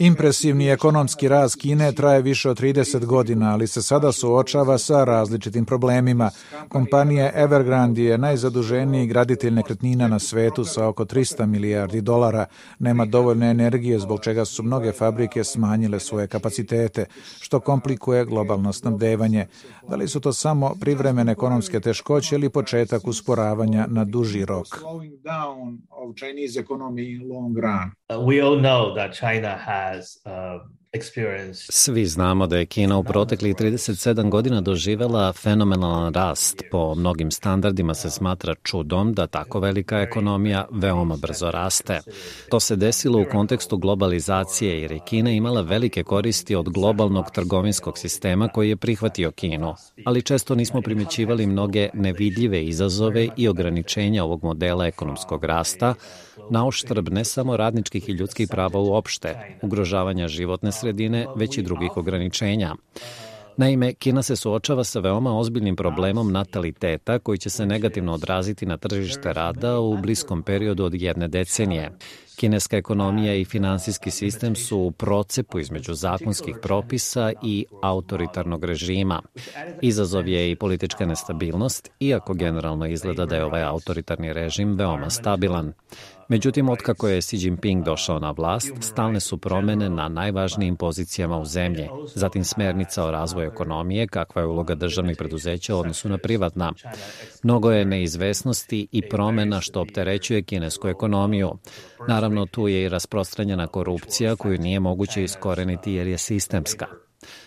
Impresivni ekonomski rast Kine traje više od 30 godina, ali se sada suočava sa različitim problemima. Kompanija Evergrande je najzaduženiji graditelj nekretnina na svetu sa oko 300 milijardi dolara. Nema dovoljne energije zbog čega su mnoge fabrike smanjile svoje kapacitete, što komplikuje globalno snabdevanje. Da li su to samo privremene ekonomske teškoće ili početak usporavanja na duži rok? Uh, we all know that China has uh, Svi znamo da je Kina u proteklih 37 godina doživela fenomenalan rast. Po mnogim standardima se smatra čudom da tako velika ekonomija veoma brzo raste. To se desilo u kontekstu globalizacije jer je Kina imala velike koristi od globalnog trgovinskog sistema koji je prihvatio Kinu. Ali često nismo primećivali mnoge nevidljive izazove i ograničenja ovog modela ekonomskog rasta, na oštrb ne samo radničkih i ljudskih prava uopšte, ugrožavanja životne sredine, već i drugih ograničenja. Naime, Kina se suočava sa veoma ozbiljnim problemom nataliteta koji će se negativno odraziti na tržište rada u bliskom periodu od jedne decenije. Kineska ekonomija i finansijski sistem su u procepu između zakonskih propisa i autoritarnog režima. Izazov je i politička nestabilnost, iako generalno izgleda da je ovaj autoritarni režim veoma stabilan. Međutim, otkako je Xi Jinping došao na vlast, stalne su promene na najvažnijim pozicijama u zemlji. Zatim smernica o razvoju ekonomije, kakva je uloga državnih preduzeća u odnosu na privatna. Mnogo je neizvesnosti i promena što opterećuje kinesku ekonomiju. Naravno, tu je i rasprostranjena korupcija koju nije moguće iskoreniti jer je sistemska.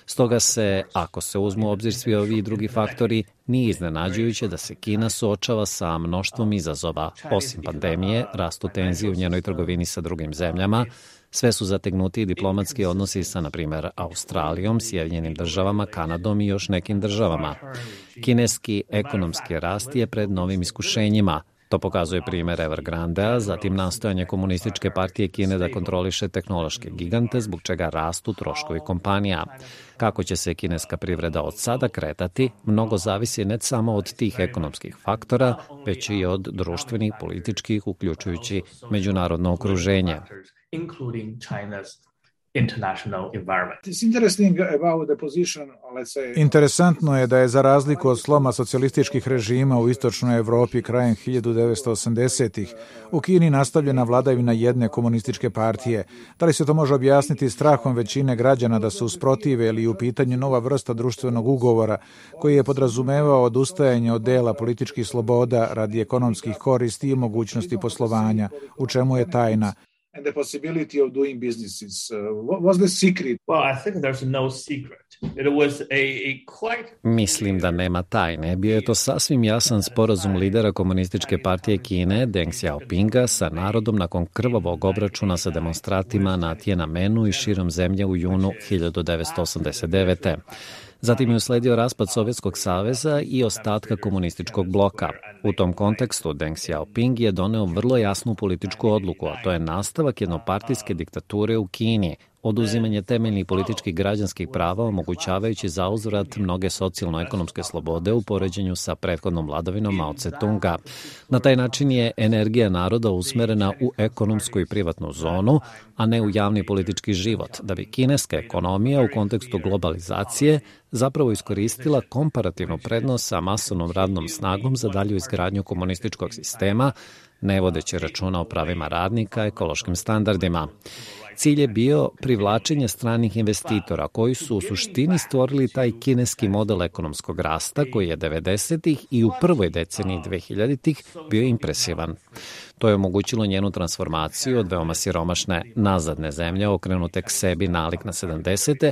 Stoga se, ako se uzmu obzir svi ovi drugi faktori, nije iznenađujuće da se Kina suočava sa mnoštvom izazova. Osim pandemije, rastu tenzije u njenoj trgovini sa drugim zemljama, sve su zategnuti diplomatski odnosi sa, na primer, Australijom, Sjedinjenim državama, Kanadom i još nekim državama. Kineski ekonomski rast je pred novim iskušenjima – To pokazuje primer Evergrandea, zatim nastojanje komunističke partije Kine da kontroliše tehnološke gigante, zbog čega rastu troškovi kompanija. Kako će se kineska privreda od sada kretati, mnogo zavisi ne samo od tih ekonomskih faktora, već i od društvenih, političkih, uključujući međunarodno okruženje including China's international environment. It's interesting about the position, let's say... Interesantno je da je za razliku od sloma socijalističkih režima u istočnoj Evropi krajem 1980-ih u Kini nastavljena vladavina jedne komunističke partije. Da li se to može objasniti strahom većine građana da se usprotive ili u pitanju nova vrsta društvenog ugovora koji je podrazumevao odustajanje od dela političkih sloboda radi ekonomskih koristi i mogućnosti poslovanja, u čemu je tajna and the possibility of doing businesses. Uh, what was the secret? Well, I think there's no secret. It was a, a quite... Mislim da nema tajne. Bio je to sasvim jasan sporazum lidera komunističke partije Kine, Deng Xiaopinga, sa narodom nakon krvavog obračuna sa demonstratima na Tiananmenu i širom zemlje u junu 1989. Zatim je usledio raspad Sovjetskog saveza i ostatka komunističkog bloka. U tom kontekstu Deng Xiaoping je doneo vrlo jasnu političku odluku, a to je nastavak jednopartijske diktature u Kini, oduzimanje temeljnih političkih građanskih prava omogućavajući za uzvrat mnoge socijalno-ekonomske slobode u poređenju sa prethodnom vladavinom Mao Tse-tunga. Na taj način je energija naroda usmerena u ekonomsku i privatnu zonu, a ne u javni politički život, da bi kineska ekonomija u kontekstu globalizacije zapravo iskoristila komparativnu prednost sa masovnom radnom snagom za dalju izgradnju komunističkog sistema, ne vodeći računa o pravima radnika, ekološkim standardima. Cilj je bio privlačenje stranih investitora koji su u suštini stvorili taj kineski model ekonomskog rasta koji je 90-ih i u prvoj deceniji 2000-ih bio impresivan. To je omogućilo njenu transformaciju od veoma siromašne nazadne zemlje okrenute k sebi nalik na 70.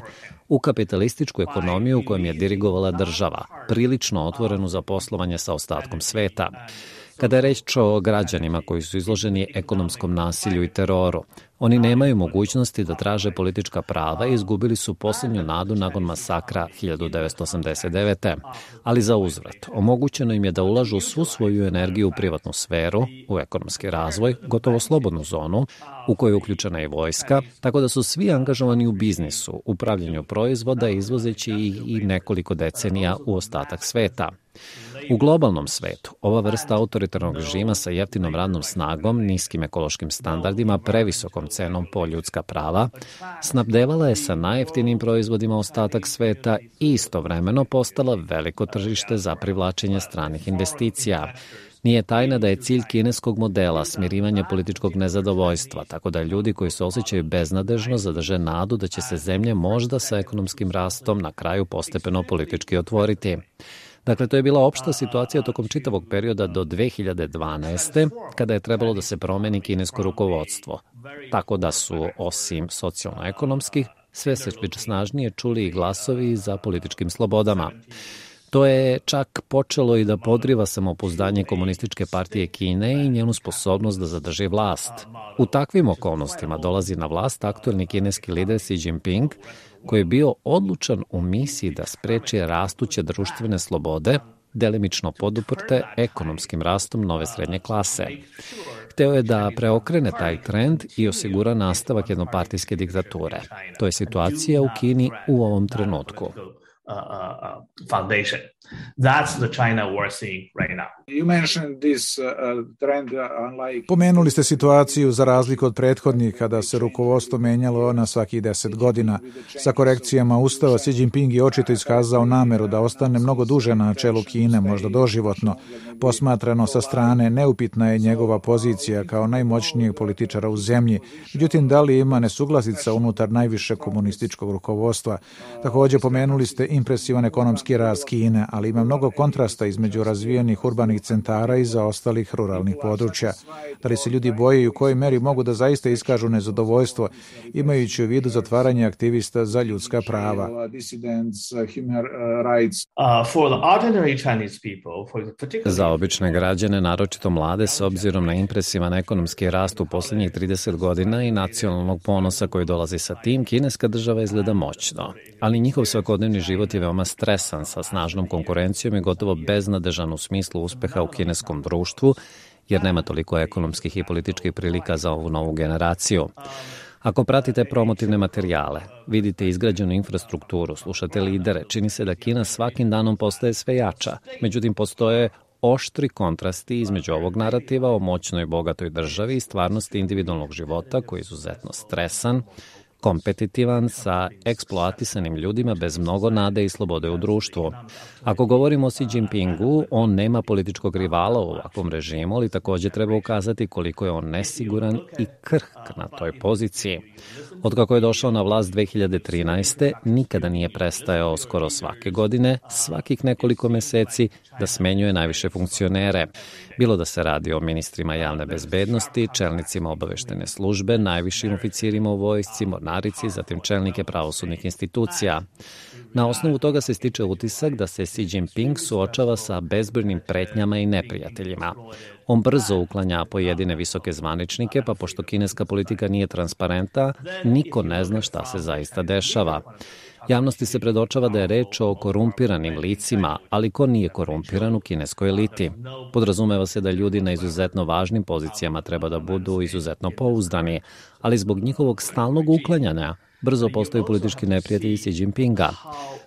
u kapitalističku ekonomiju u kojom je dirigovala država, prilično otvorenu za poslovanje sa ostatkom sveta. Kada je reč o građanima koji su izloženi ekonomskom nasilju i teroru, oni nemaju mogućnosti da traže politička prava i izgubili su poslednju nadu nakon masakra 1989. Ali za uzvrat, omogućeno im je da ulažu svu svoju energiju u privatnu sferu, u ekonomski razvoj, gotovo slobodnu zonu, u kojoj je uključena i vojska, tako da su svi angažovani u biznisu, upravljanju proizvoda, izvozeći ih i nekoliko decenija u ostatak sveta. U globalnom svetu, ova vrsta autoritarnog režima sa jeftinom radnom snagom, niskim ekološkim standardima, previsokom cenom po ljudska prava, snabdevala je sa najjeftinim proizvodima ostatak sveta i istovremeno postala veliko tržište za privlačenje stranih investicija. Nije tajna da je cilj kineskog modela smirivanje političkog nezadovoljstva, tako da ljudi koji se osjećaju beznadežno zadrže nadu da će se zemlje možda sa ekonomskim rastom na kraju postepeno politički otvoriti. Dakle, to je bila opšta situacija tokom čitavog perioda do 2012. kada je trebalo da se promeni kinesko rukovodstvo. Tako da su, osim socijalno-ekonomskih, sve se snažnije čuli i glasovi za političkim slobodama. To je čak počelo i da podriva samopouzdanje komunističke partije Kine i njenu sposobnost da zadrži vlast. U takvim okolnostima dolazi na vlast aktuelni kineski lider Xi Jinping, koji je bio odlučan u misiji da spreči rastuće društvene slobode, delimično poduprte ekonomskim rastom nove srednje klase. Hteo je da preokrene taj trend i osigura nastavak jednopartijske diktature. To je situacija u Kini u ovom trenutku. Uh, uh, uh, foundation. That's the China we're seeing right now. You mentioned this uh, trend unlike... Pomenuli ste situaciju za razliku od prethodnih kada se rukovodstvo menjalo na svakih deset godina. Sa korekcijama ustava Xi Jinping je očito iskazao nameru da ostane mnogo duže na čelu Kine, možda doživotno. Posmatrano sa strane, neupitna je njegova pozicija kao najmoćnijeg političara u zemlji. Međutim, da li ima nesuglasica unutar najviše komunističkog rukovodstva? Takođe, pomenuli ste impresivan ekonomski rast Kine, ali ima mnogo kontrasta između razvijenih urbanih centara i zaostalih ruralnih područja. Da li se ljudi boje i u kojoj meri mogu da zaista iskažu nezadovoljstvo, imajući u vidu zatvaranje aktivista za ljudska prava? Za obične građane, naročito mlade, s obzirom na impresivan ekonomski rast u poslednjih 30 godina i nacionalnog ponosa koji dolazi sa tim, kineska država izgleda moćno. Ali njihov svakodnevni život je veoma stresan sa snažnom konkurencijom i gotovo beznadežan u smislu uspeha u kineskom društvu, jer nema toliko ekonomskih i političkih prilika za ovu novu generaciju. Ako pratite promotivne materijale, vidite izgrađenu infrastrukturu, slušate lidere, čini se da Kina svakim danom postaje sve jača. Međutim, postoje oštri kontrasti između ovog narativa o moćnoj bogatoj državi i stvarnosti individualnog života koji je izuzetno stresan, kompetitivan sa eksploatisanim ljudima bez mnogo nade i slobode u društvu. Ako govorimo o Xi Jinpingu, on nema političkog rivala u ovakvom režimu, ali takođe treba ukazati koliko je on nesiguran i krhk na toj poziciji. Od kako je došao na vlast 2013. nikada nije prestajao skoro svake godine, svakih nekoliko meseci, da smenjuje najviše funkcionere. Bilo da se radi o ministrima javne bezbednosti, čelnicima obaveštene službe, najvišim oficirima u vojsci, mornarici, zatim čelnike pravosudnih institucija. Na osnovu toga se stiče utisak da se Xi Jinping suočava sa bezbrojnim pretnjama i neprijateljima. On brzo uklanja pojedine visoke zvaničnike, pa pošto kineska politika nije transparenta, niko ne zna šta se zaista dešava. Javnosti se predočava da je reč o korumpiranim licima, ali ko nije korumpiran u kineskoj eliti? Podrazumeva se da ljudi na izuzetno važnim pozicijama treba da budu izuzetno pouzdani, ali zbog njihovog stalnog uklanjanja brzo postaju politički neprijatelji Xi Jinpinga.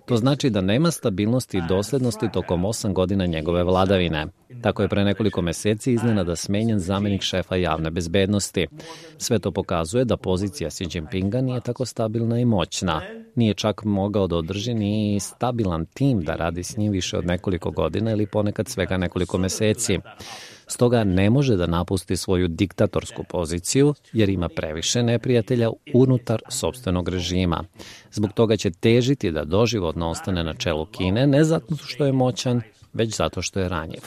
To znači da nema stabilnosti i doslednosti tokom osam godina njegove vladavine. Tako je pre nekoliko meseci iznenada smenjen zamenik šefa javne bezbednosti. Sve to pokazuje da pozicija Xi Jinpinga nije tako stabilna i moćna. Nije čak mogao da održi ni stabilan tim da radi s njim više od nekoliko godina ili ponekad svega nekoliko meseci. Stoga ne može da napusti svoju diktatorsku poziciju jer ima previše neprijatelja unutar sobstvenog režima. Zbog toga će težiti da doživotno ostane na čelu Kine ne zato što je moćan, već zato što je ranjiv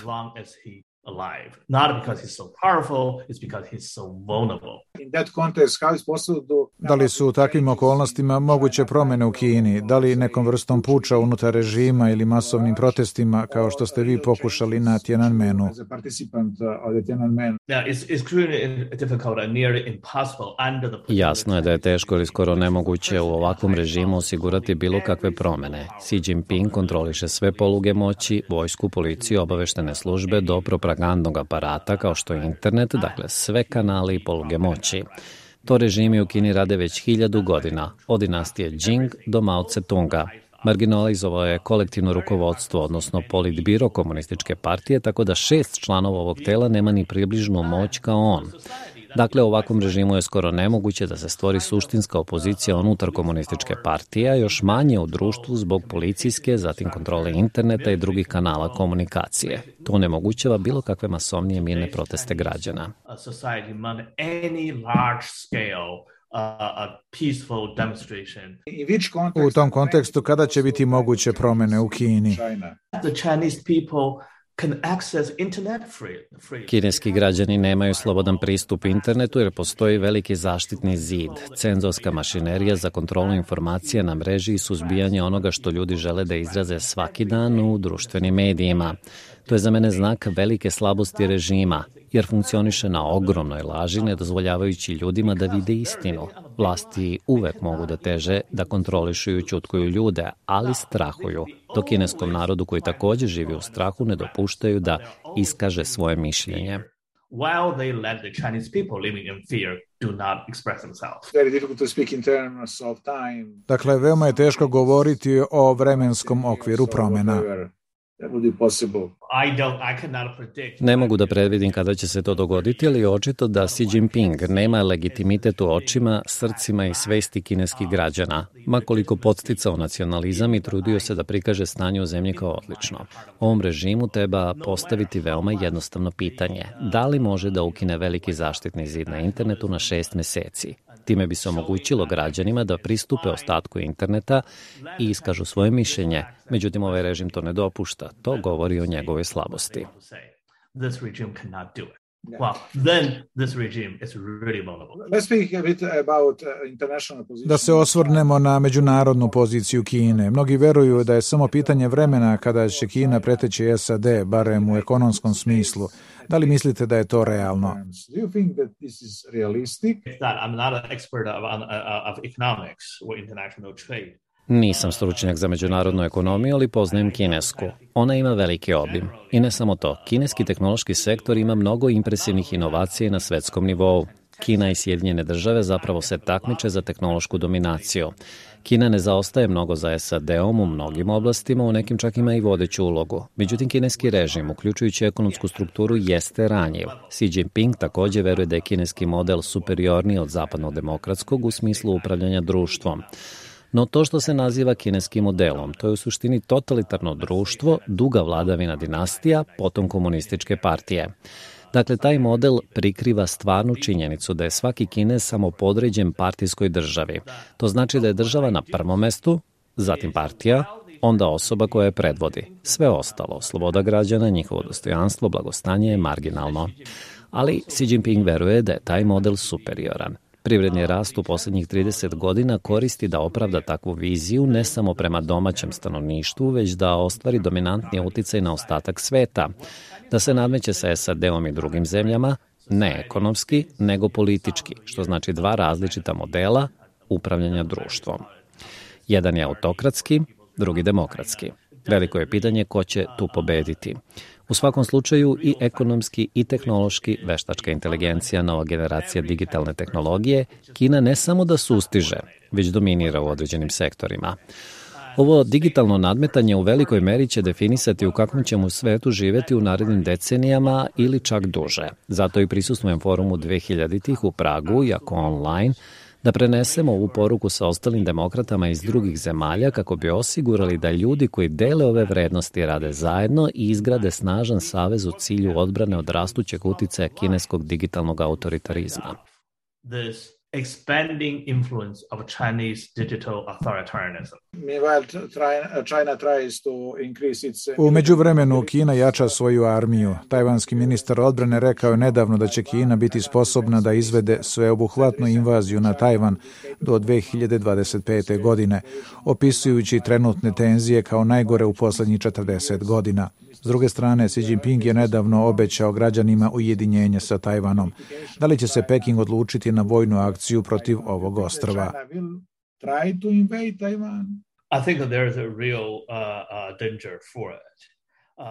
alive. Not because he's so powerful, it's because he's so vulnerable. In that context, how is possible to... Da li su u takvim okolnostima moguće promene u Kini? Da li nekom vrstom puča unutar režima ili masovnim protestima, kao što ste vi pokušali na Tiananmenu? Uh, Jasno je da je teško ili skoro nemoguće u ovakvom režimu osigurati bilo kakve promene. Xi Jinping kontroliše sve poluge moći, vojsku, policiju, obaveštene službe do propagandnog aparata kao što je internet, dakle sve kanale i poluge moći. To režimi u Kini rade već hiljadu godina, od dinastije Jing do Mao Tse-tunga. Marginalizovao je kolektivno rukovodstvo, odnosno politbiro komunističke partije, tako da šest članova ovog tela nema ni približnu moć kao on. Dakle, ovakvom režimu je skoro nemoguće da se stvori suštinska opozicija unutar komunističke partije, a još manje u društvu zbog policijske, zatim kontrole interneta i drugih kanala komunikacije. To nemogućava bilo kakve masovnije mirne proteste građana. U tom kontekstu kada će biti moguće promene u Kini? Kineski građani nemaju slobodan pristup internetu jer postoji veliki zaštitni zid, cenzorska mašinerija za kontrolu informacija na mreži i suzbijanje onoga što ljudi žele da izraze svaki dan u društvenim medijima. To je za mene znak velike slabosti režima, jer funkcioniše na ogromnoj laži, ne dozvoljavajući ljudima da vide istinu. Vlasti uvek mogu da teže da kontrolišu i učutkuju ljude, ali strahuju, dok kineskom narodu koji takođe živi u strahu ne dopuštaju da iskaže svoje mišljenje. while they let the Chinese people living in fear do not express themselves. Very difficult to speak in terms of time. Dakle, veoma je teško govoriti o vremenskom okviru promena. Ne mogu da predvidim kada će se to dogoditi, ali je očito da Xi Jinping nema legitimitet u očima, srcima i svesti kineskih građana, makoliko podsticao nacionalizam i trudio se da prikaže stanje u zemlji kao odlično. Ovom režimu treba postaviti veoma jednostavno pitanje. Da li može da ukine veliki zaštitni zid na internetu na šest meseci? Time bi se omogućilo građanima da pristupe ostatku interneta i iskažu svoje mišljenje. Međutim, ovaj režim to ne dopušta. To govori o njegovoj slabosti. Well, then this regime is really vulnerable. Let's speak a bit about uh, international position. Da se osvrnemo na međunarodnu poziciju Kine. Mnogi veruju da je samo pitanje vremena kada će Kina preteći SAD, barem u ekonomskom smislu. Da li mislite da je to realno? Do you think that this is realistic? I'm not an expert of, uh, of economics or international trade. Nisam stručnjak za međunarodnu ekonomiju, ali poznajem kinesku. Ona ima veliki obim. I ne samo to, kineski tehnološki sektor ima mnogo impresivnih inovacija na svetskom nivou. Kina i Sjedinjene države zapravo se takmiče za tehnološku dominaciju. Kina ne zaostaje mnogo za SAD-om u mnogim oblastima, u nekim čak ima i vodeću ulogu. Međutim, kineski režim, uključujući ekonomsku strukturu, jeste ranjiv. Xi Jinping takođe veruje da je kineski model superiorniji od zapadnog demokratskog u smislu upravljanja društvom. No to što se naziva kineskim modelom, to je u suštini totalitarno društvo, duga vladavina dinastija, potom komunističke partije. Dakle, taj model prikriva stvarnu činjenicu da je svaki Kinez samo podređen partijskoj državi. To znači da je država na prvom mestu, zatim partija, onda osoba koja je predvodi. Sve ostalo, sloboda građana, njihovo dostojanstvo, blagostanje je marginalno. Ali Xi Jinping veruje da je taj model superioran – Privredni rast u poslednjih 30 godina koristi da opravda takvu viziju ne samo prema domaćem stanovništvu, već da ostvari dominantni uticaj na ostatak sveta, da se nadmeće sa SAD-om i drugim zemljama, ne ekonomski, nego politički, što znači dva različita modela upravljanja društvom. Jedan je autokratski, drugi demokratski. Veliko je pitanje ko će tu pobediti. U svakom slučaju i ekonomski i tehnološki veštačka inteligencija, nova generacija digitalne tehnologije, Kina ne samo da sustiže, već dominira u određenim sektorima. Ovo digitalno nadmetanje u velikoj meri će definisati u kakvom ćemo svetu živeti u narednim decenijama ili čak duže. Zato i prisustvujem forumu 2000-ih u Pragu, jako online, da prenesemo ovu poruku sa ostalim demokratama iz drugih zemalja kako bi osigurali da ljudi koji dele ove vrednosti rade zajedno i izgrade snažan savez u cilju odbrane od rastućeg uticaja kineskog digitalnog autoritarizma. This expanding influence of Chinese digital authoritarianism. China tries to increase its... U međuvremenu Kina jača svoju armiju. Tajvanski ministar odbrane rekao je nedavno da će Kina biti sposobna da izvede sveobuhvatnu invaziju na Tajvan do 2025. godine, opisujući trenutne tenzije kao najgore u poslednjih 40 godina. S druge strane, Xi Jinping je nedavno obećao građanima ujedinjenje sa Tajvanom. Da li će se Peking odlučiti na vojnu akciju protiv ovog ostrava? I think that there is a real uh, uh, danger for it.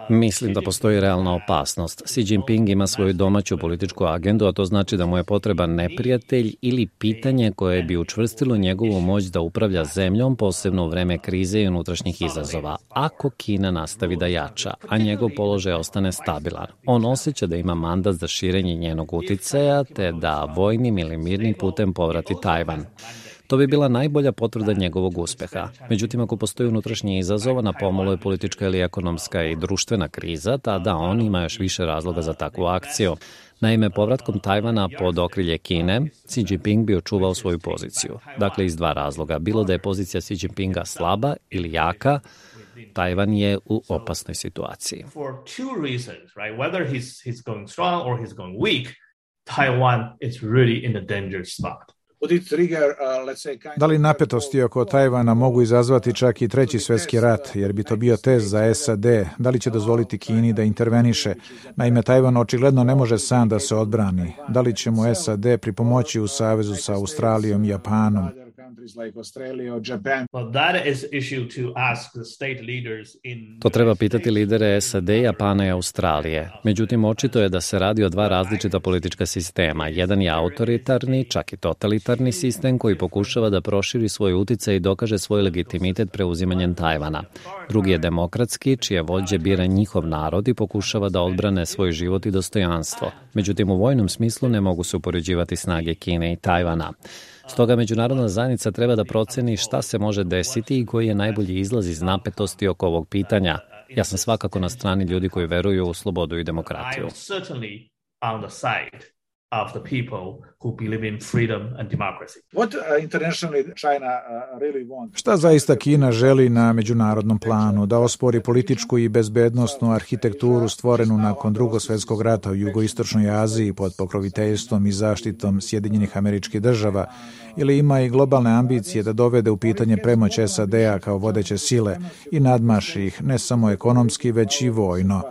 Mislim da postoji realna opasnost. Xi Jinping ima svoju domaću političku agendu, a to znači da mu je potreban neprijatelj ili pitanje koje bi učvrstilo njegovu moć da upravlja zemljom, posebno u vreme krize i unutrašnjih izazova. Ako Kina nastavi da jača, a njegov položaj ostane stabilan, on osjeća da ima mandat za širenje njenog uticaja, te da vojnim ili mirnim putem povrati Tajvan. To bi bila najbolja potvrda njegovog uspeha. Međutim, ako postoji unutrašnji izazov, na pomalo je politička ili ekonomska i društvena kriza, tada on ima još više razloga za takvu akciju. Naime, povratkom Tajvana pod okrilje Kine, Xi Jinping bi očuvao svoju poziciju. Dakle, iz dva razloga. Bilo da je pozicija Xi Jinpinga slaba ili jaka, Tajvan je u opasnoj situaciji. Taiwan is really in a dangerous spot. Uh, da li napetosti oko Tajvana mogu izazvati čak i treći svetski rat, jer bi to bio test za SAD? Da li će dozvoliti Kini da interveniše? Naime, Tajvan očigledno ne može sam da se odbrani. Da li će mu SAD pripomoći u savezu sa Australijom i Japanom? To treba pitati lidere SAD, Japana i Australije. Međutim, očito je da se radi o dva različita politička sistema. Jedan je autoritarni, čak i totalitarni sistem koji pokušava da proširi svoj uticaj i dokaže svoj legitimitet preuzimanjem Tajvana. Drugi je demokratski, čije vođe bira njihov narod i pokušava da odbrane svoj život i dostojanstvo. Međutim, u vojnom smislu ne mogu se upoređivati snage Kine i Tajvana. Stoga međunarodna zajednica treba da proceni šta se može desiti i koji je najbolji izlaz iz napetosti oko ovog pitanja. Ja sam svakako na strani ljudi koji veruju u slobodu i demokratiju of the people who believe in freedom and democracy. What uh, internationally China uh, really wants? Šta zaista Kina želi na međunarodnom planu? Da ospori političku i bezbednostnu arhitekturu stvorenu nakon drugog svetskog rata u jugoistočnoj Aziji pod pokroviteljstvom i zaštitom Sjedinjenih američkih država ili ima i globalne ambicije da dovede u pitanje premoć SAD-a kao vodeće sile i nadmaši ih ne samo ekonomski već i vojno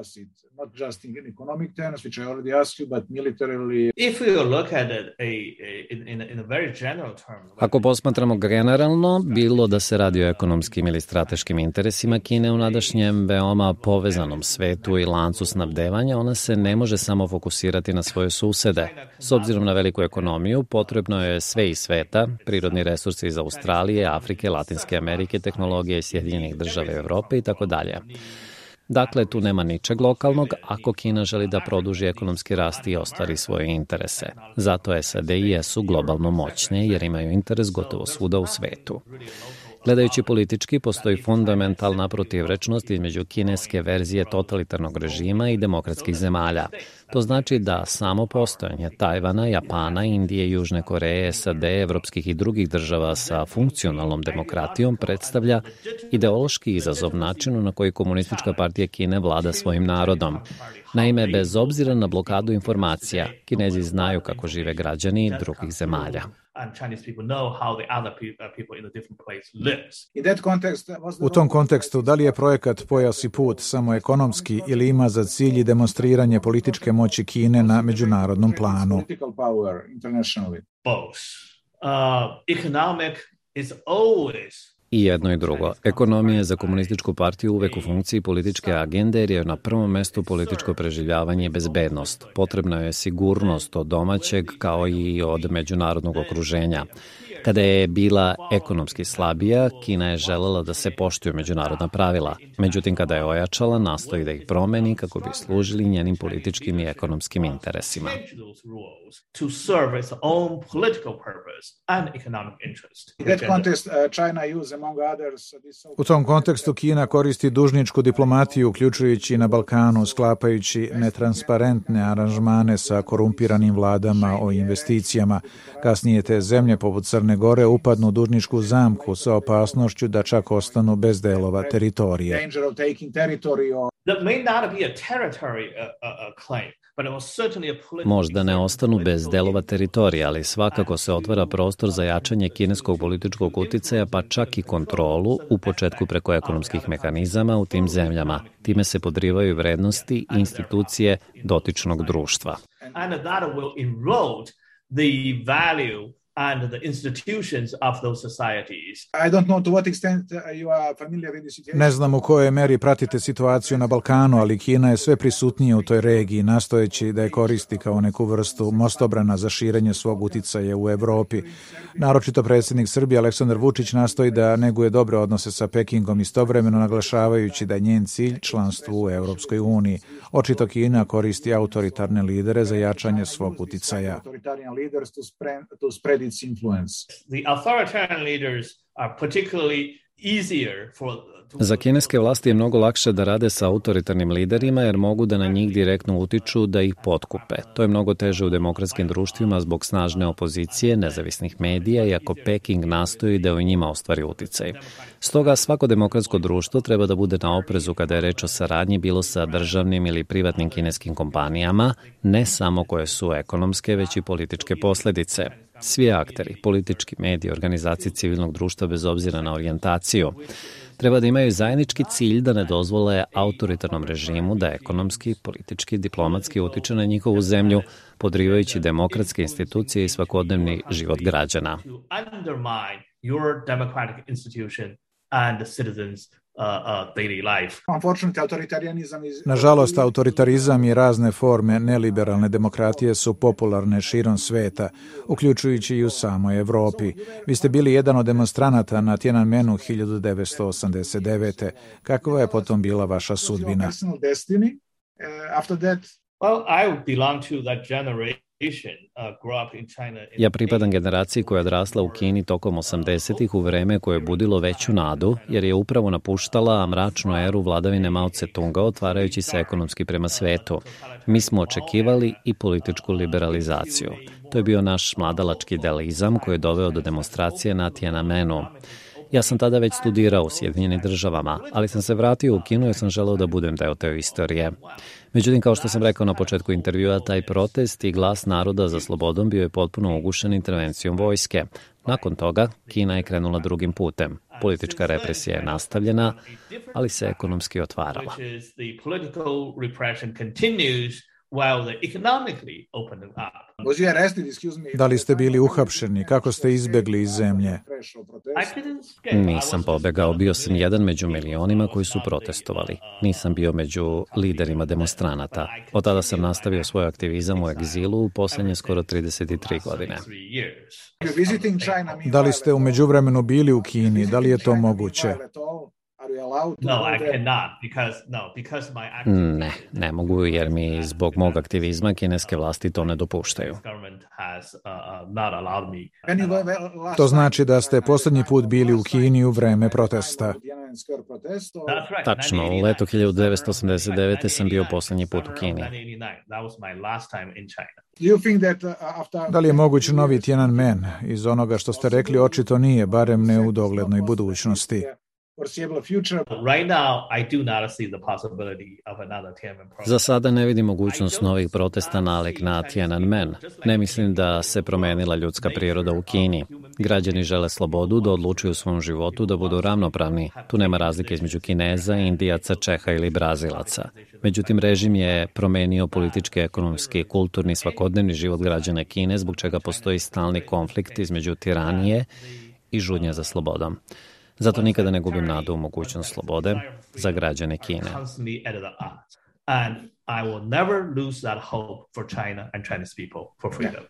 just in economic terms, which I already asked you, but militarily. If we look at it a, a, in, in a very general term. Ako posmatramo generalno, bilo da se radi o ekonomskim ili strateškim interesima Kine u nadašnjem veoma povezanom svetu i lancu snabdevanja, ona se ne može samo fokusirati na svoje susede. S obzirom na veliku ekonomiju, potrebno je sve iz sveta, prirodni resursi iz Australije, Afrike, Latinske Amerike, tehnologije Sjedinjenih država Evrope i tako dalje. Dakle, tu nema ničeg lokalnog ako Kina želi da produži ekonomski rast i ostvari svoje interese. Zato SAD i jesu globalno moćne jer imaju interes gotovo svuda u svetu. Gledajući politički, postoji fundamentalna protivrečnost između kineske verzije totalitarnog režima i demokratskih zemalja. To znači da samo postojanje Tajvana, Japana, Indije, Južne Koreje, SAD, evropskih i drugih država sa funkcionalnom demokratijom predstavlja ideološki izazov načinu na koji komunistička partija Kine vlada svojim narodom. Naime, bez obzira na blokadu informacija, Kinezi znaju kako žive građani drugih zemalja and Chinese people know how the other uh, people in the different place lives. In that context, u tom kontekstu, da li je projekat Pojas i put samo ekonomski ili ima za cilj demonstriranje političke moći Kine na međunarodnom planu? Both. Uh, economic is always I jedno i drugo. Ekonomija je za komunističku partiju uvek u funkciji političke agende jer je na prvom mestu političko preživljavanje i bezbednost. Potrebna je sigurnost od domaćeg kao i od međunarodnog okruženja. Kada je bila ekonomski slabija, Kina je želela da se poštuju međunarodna pravila. Međutim, kada je ojačala, nastoji da ih promeni kako bi služili njenim političkim i ekonomskim interesima. U tom kontekstu Kina koristi dužničku diplomatiju, uključujući na Balkanu, sklapajući netransparentne aranžmane sa korumpiranim vladama o investicijama. Kasnije te zemlje poput Crne Gore upadnu u dužničku zamku sa opasnošću da čak ostanu bez delova teritorije. Možda ne ostanu bez delova teritorija, ali svakako se otvara prostor za jačanje kineskog političkog uticaja, pa čak i kontrolu, u početku preko ekonomskih mehanizama u tim zemljama. Time se podrivaju vrednosti i institucije dotičnog društva. And that will erode the value and the institutions of those societies. I don't know to what extent uh, you are familiar with the situation. Ne znam u kojoj meri pratite situaciju na Balkanu, ali Kina je sve prisutnija u toj regiji, nastojeći da je koristi kao neku vrstu mostobrana za širenje svog uticaja u Evropi. Naročito predsjednik Srbije Aleksandar Vučić nastoji da neguje dobre odnose sa Pekingom istovremeno naglašavajući da je njen cilj članstvo u Evropskoj uniji. Očito Kina koristi autoritarne lidere za jačanje svog uticaja its influence. The authoritarian leaders are particularly easier for Za kineske vlasti je mnogo lakše da rade sa autoritarnim liderima jer mogu da na njih direktno utiču da ih potkupe. To je mnogo teže u demokratskim društvima zbog snažne opozicije, nezavisnih medija i ako Peking nastoji da u njima ostvari uticaj. Stoga svako demokratsko društvo treba da bude na oprezu kada je reč o saradnji bilo sa državnim ili privatnim kineskim kompanijama, ne samo koje su ekonomske, već i političke posledice. Svi akteri, politički mediji, organizacije civilnog društva bez obzira na orijentaciju, treba da imaju zajednički cilj da ne dozvole autoritarnom režimu da ekonomski, politički, diplomatski utiče na njihovu zemlju, podrivajući demokratske institucije i svakodnevni život građana. Uh, uh. Nažalost, autoritarizam i razne forme neliberalne demokratije su popularne širom sveta, uključujući i u samoj Evropi. Vi ste bili jedan od demonstranata na Tiananmenu 1989. Kakva je potom bila vaša sudbina? Well, I belong to that generation Ja pripadam generaciji koja je odrasla u Kini tokom 80-ih u vreme koje je budilo veću nadu, jer je upravo napuštala mračnu eru vladavine Mao Tse-tunga, otvarajući se ekonomski prema svetu. Mi smo očekivali i političku liberalizaciju. To je bio naš mladalački idealizam koji je doveo do demonstracije na Tiananmenu. Ja sam tada već studirao u Sjedinjenim državama, ali sam se vratio u Kinu jer sam želeo da budem deo te istorije. Međutim, kao što sam rekao na početku intervjua, taj protest i glas naroda za slobodom bio je potpuno ugušen intervencijom vojske. Nakon toga, Kina je krenula drugim putem. Politička represija je nastavljena, ali se ekonomski otvarala. while they economically opened up. Da li ste bili uhapšeni? Kako ste izbegli iz zemlje? Nisam pobegao, bio sam jedan među milionima koji su protestovali. Nisam bio među liderima demonstranata. Od tada sam nastavio svoj aktivizam u egzilu u poslednje skoro 33 godine. Da li ste umeđu vremenu bili u Kini? Da li je to moguće? No, I cannot because no, because my Ne, ne mogu jer mi zbog mog aktivizma kineske vlasti to ne dopuštaju. Uh, uh, to znači da ste poslednji put bili u Kini u vreme protesta. Tačno, u letu 1989. sam bio poslednji put u Kini. Uh, da li je moguć novi Tiananmen? Iz onoga što ste rekli očito nije, barem ne u doglednoj budućnosti. Za sada ne vidim mogućnost novih protesta nalik na Tiananmen. Ne mislim da se promenila ljudska priroda u Kini. Građani žele slobodu da odlučuju u svom životu da budu ravnopravni. Tu nema razlike između Kineza, Indijaca, Čeha ili Brazilaca. Međutim, režim je promenio politički, ekonomski, kulturni, svakodnevni život građana Kine, zbog čega postoji stalni konflikt između tiranije i žudnja za slobodom. Zato nikada ne gubim nadu u mogućnost slobode za građane Kine. And I will never lose that hope for China and Chinese people for freedom.